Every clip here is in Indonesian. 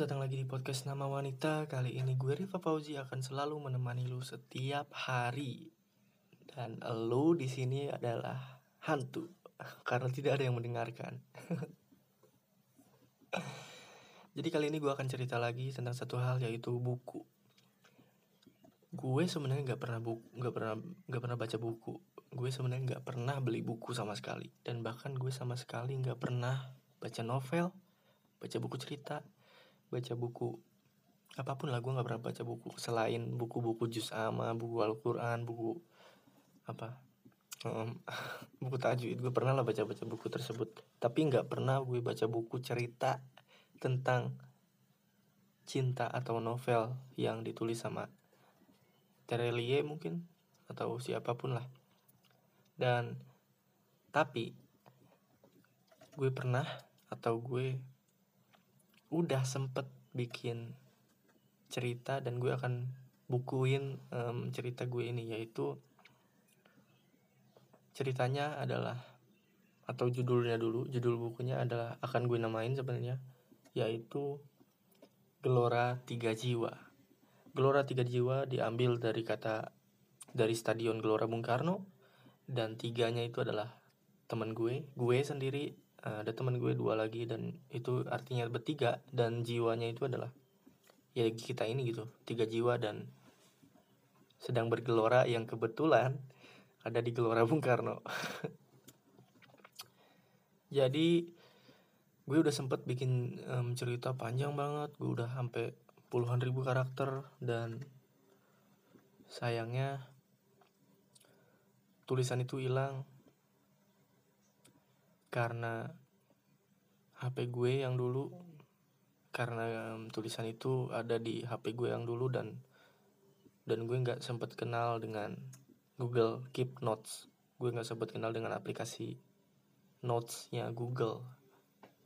datang lagi di podcast Nama Wanita. Kali ini gue Riva Fauzi akan selalu menemani lu setiap hari. Dan lu di sini adalah hantu karena tidak ada yang mendengarkan. Jadi kali ini gue akan cerita lagi tentang satu hal yaitu buku. Gue sebenarnya nggak pernah buku, nggak pernah nggak pernah baca buku. Gue sebenarnya nggak pernah beli buku sama sekali. Dan bahkan gue sama sekali nggak pernah baca novel, baca buku cerita, baca buku. Apa pun lah gue nggak pernah baca buku selain buku-buku juz ama buku Al-Quran buku apa um, buku tajwid. Gue pernah lah baca-baca buku tersebut. Tapi nggak pernah gue baca buku cerita tentang cinta atau novel yang ditulis sama Terelie mungkin atau siapa pun lah. Dan tapi gue pernah atau gue udah sempet bikin cerita dan gue akan bukuin um, cerita gue ini yaitu ceritanya adalah atau judulnya dulu judul bukunya adalah akan gue namain sebenarnya yaitu Gelora Tiga Jiwa. Gelora Tiga Jiwa diambil dari kata dari Stadion Gelora Bung Karno dan tiganya itu adalah teman gue gue sendiri ada teman gue dua lagi dan itu artinya bertiga dan jiwanya itu adalah ya kita ini gitu tiga jiwa dan sedang bergelora yang kebetulan ada di Gelora Bung Karno. Jadi gue udah sempet bikin um, cerita panjang banget gue udah sampai puluhan ribu karakter dan sayangnya tulisan itu hilang karena HP gue yang dulu karena um, tulisan itu ada di HP gue yang dulu dan dan gue nggak sempet kenal dengan Google Keep Notes gue nggak sempet kenal dengan aplikasi Notesnya Google.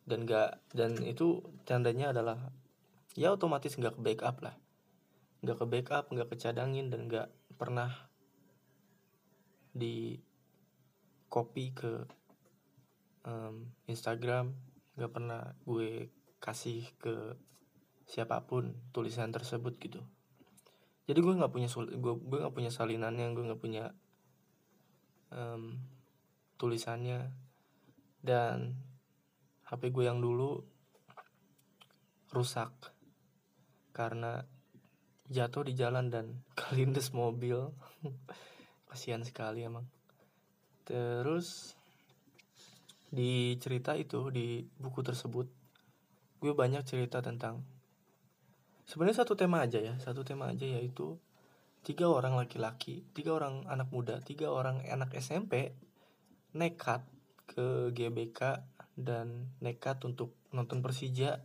Dan nggak dan itu tandanya adalah ya otomatis nggak ke backup lah. Nggak ke backup nggak kecadangin dan nggak pernah di copy ke um, Instagram gak pernah gue kasih ke siapa pun tulisan tersebut gitu. Jadi gue nggak punya gue gue nggak punya salinannya gue nggak punya um, tulisannya. Dan HP gue yang dulu rusak karena jatuh di jalan dan kelindes mobil. Kasihan sekali emang. Terus di cerita itu di buku tersebut gue banyak cerita tentang sebenarnya satu tema aja ya satu tema aja yaitu tiga orang laki-laki tiga orang anak muda tiga orang anak SMP nekat ke GBK dan nekat untuk nonton Persija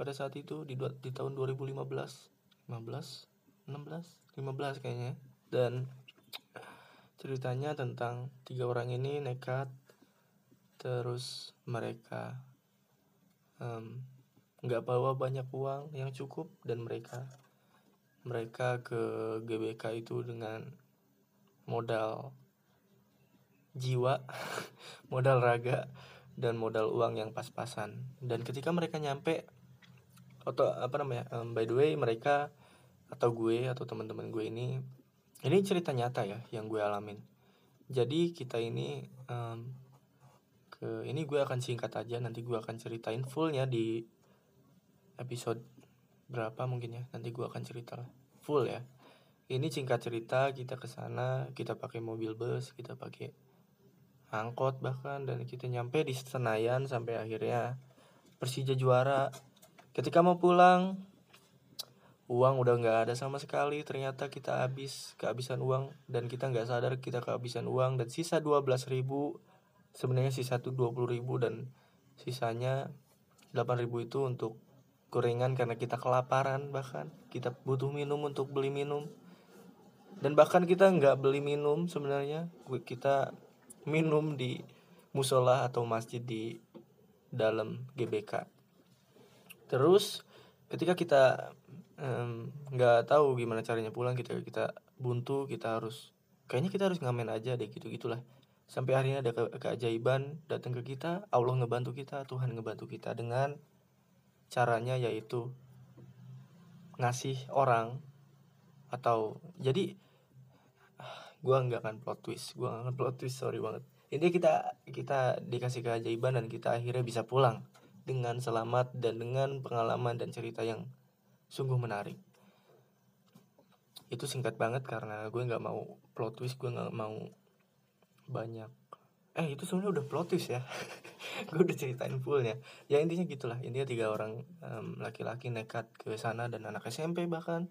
pada saat itu di, di tahun 2015 15 16 15 kayaknya. Dan ceritanya tentang tiga orang ini nekat terus mereka nggak um, bawa banyak uang yang cukup dan mereka mereka ke GBK itu dengan modal jiwa modal raga dan modal uang yang pas-pasan. Dan ketika mereka nyampe atau apa namanya um, by the way mereka atau gue atau teman-teman gue ini ini cerita nyata ya yang gue alamin. Jadi kita ini um, ke ini gue akan singkat aja nanti gue akan ceritain fullnya di episode berapa mungkin ya nanti gue akan cerita full ya. Ini singkat cerita kita ke sana kita pakai mobil bus kita pakai angkot bahkan dan kita nyampe di Senayan sampai akhirnya Persija juara. Ketika mau pulang uang udah nggak ada sama sekali. Ternyata kita habis kehabisan uang dan kita nggak sadar kita kehabisan uang dan sisa 12 ribu sebenarnya sisa dua puluh ribu dan sisanya delapan ribu itu untuk gorengan karena kita kelaparan bahkan. Kita butuh minum untuk beli minum. Dan bahkan kita nggak beli minum sebenarnya. Kita minum di musola atau masjid di dalam GBK. Terus ketika kita nggak um, tahu gimana caranya pulang kita kita buntu kita harus kayaknya kita harus ngamen aja deh gitu gitulah sampai akhirnya ada ke keajaiban datang ke kita Allah ngebantu kita Tuhan ngebantu kita dengan caranya yaitu ngasih orang atau jadi gue nggak akan plot twist gue akan plot twist sorry banget. Ini kita kita dikasih keajaiban dan kita akhirnya bisa pulang dengan selamat dan dengan pengalaman dan cerita yang sungguh menarik. Itu singkat banget karena gue nggak mau plot twist gue nggak mau banyak. Eh itu sebenarnya udah plot twist ya. Gue udah ceritain fullnya ya. Intinya gitulah. Intinya tiga orang um, laki-laki nekat ke sana dan anak SMP bahkan.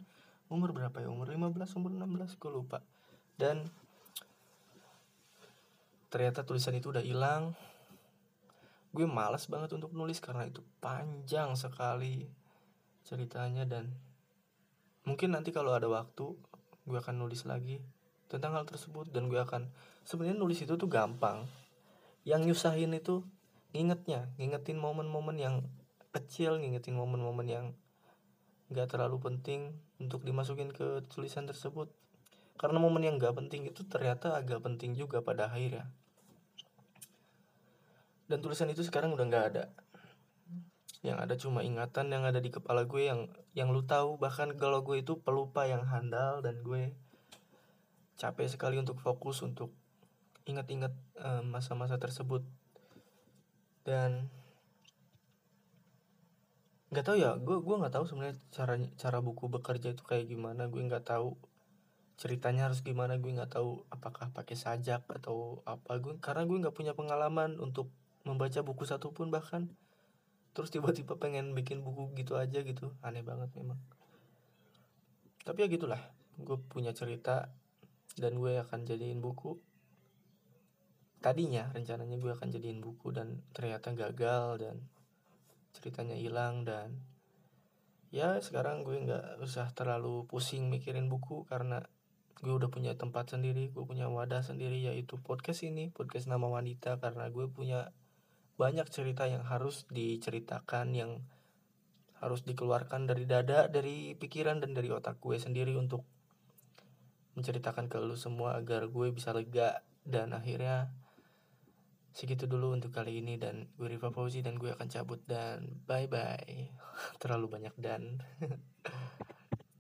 Umur berapa ya? Umur 15 umur 16 gue lupa. Dan ternyata tulisan itu udah hilang. Gue malas banget untuk nulis karena itu panjang sekali ceritanya dan mungkin nanti kalau ada waktu gue akan nulis lagi tentang hal tersebut dan gue akan sebenarnya nulis itu tuh gampang. Yang nyusahin itu ngingetnya ngingetin momen-momen yang kecil ngingetin momen-momen yang gak terlalu penting untuk dimasukin ke tulisan tersebut. Karena momen yang gak penting itu ternyata agak penting juga pada akhirnya. Dan tulisan itu sekarang udah nggak ada. Yang ada cuma ingatan yang ada di kepala gue yang yang lu tahu. Bahkan kalau gue itu pelupa yang handal dan gue capek sekali untuk fokus untuk ingat-ingat um, masa-masa tersebut. Dan nggak tahu ya gue gue nggak tahu sebenarnya cara cara buku bekerja itu kayak gimana. Gue nggak tahu ceritanya harus gimana. Gue nggak tahu apakah pakai sajak atau apa. Gue karena gue nggak punya pengalaman untuk membaca buku satu pun bahkan. Terus tiba-tiba pengen bikin buku gitu aja gitu. Aneh banget memang. Tapi ya gitulah gue punya cerita dan gue akan jadiin buku. Tadinya rencananya gue akan jadiin buku dan ternyata gagal dan ceritanya hilang dan ya sekarang gue nggak usah terlalu pusing mikirin buku karena gue udah punya tempat sendiri gue punya wadah sendiri yaitu podcast ini podcast nama wanita karena gue punya banyak cerita yang harus diceritakan yang harus dikeluarkan dari dada, dari pikiran dan dari otak gue sendiri untuk menceritakan ke lu semua agar gue bisa lega dan akhirnya segitu dulu untuk kali ini dan gue Riva Fauzi dan gue akan cabut dan bye bye terlalu banyak dan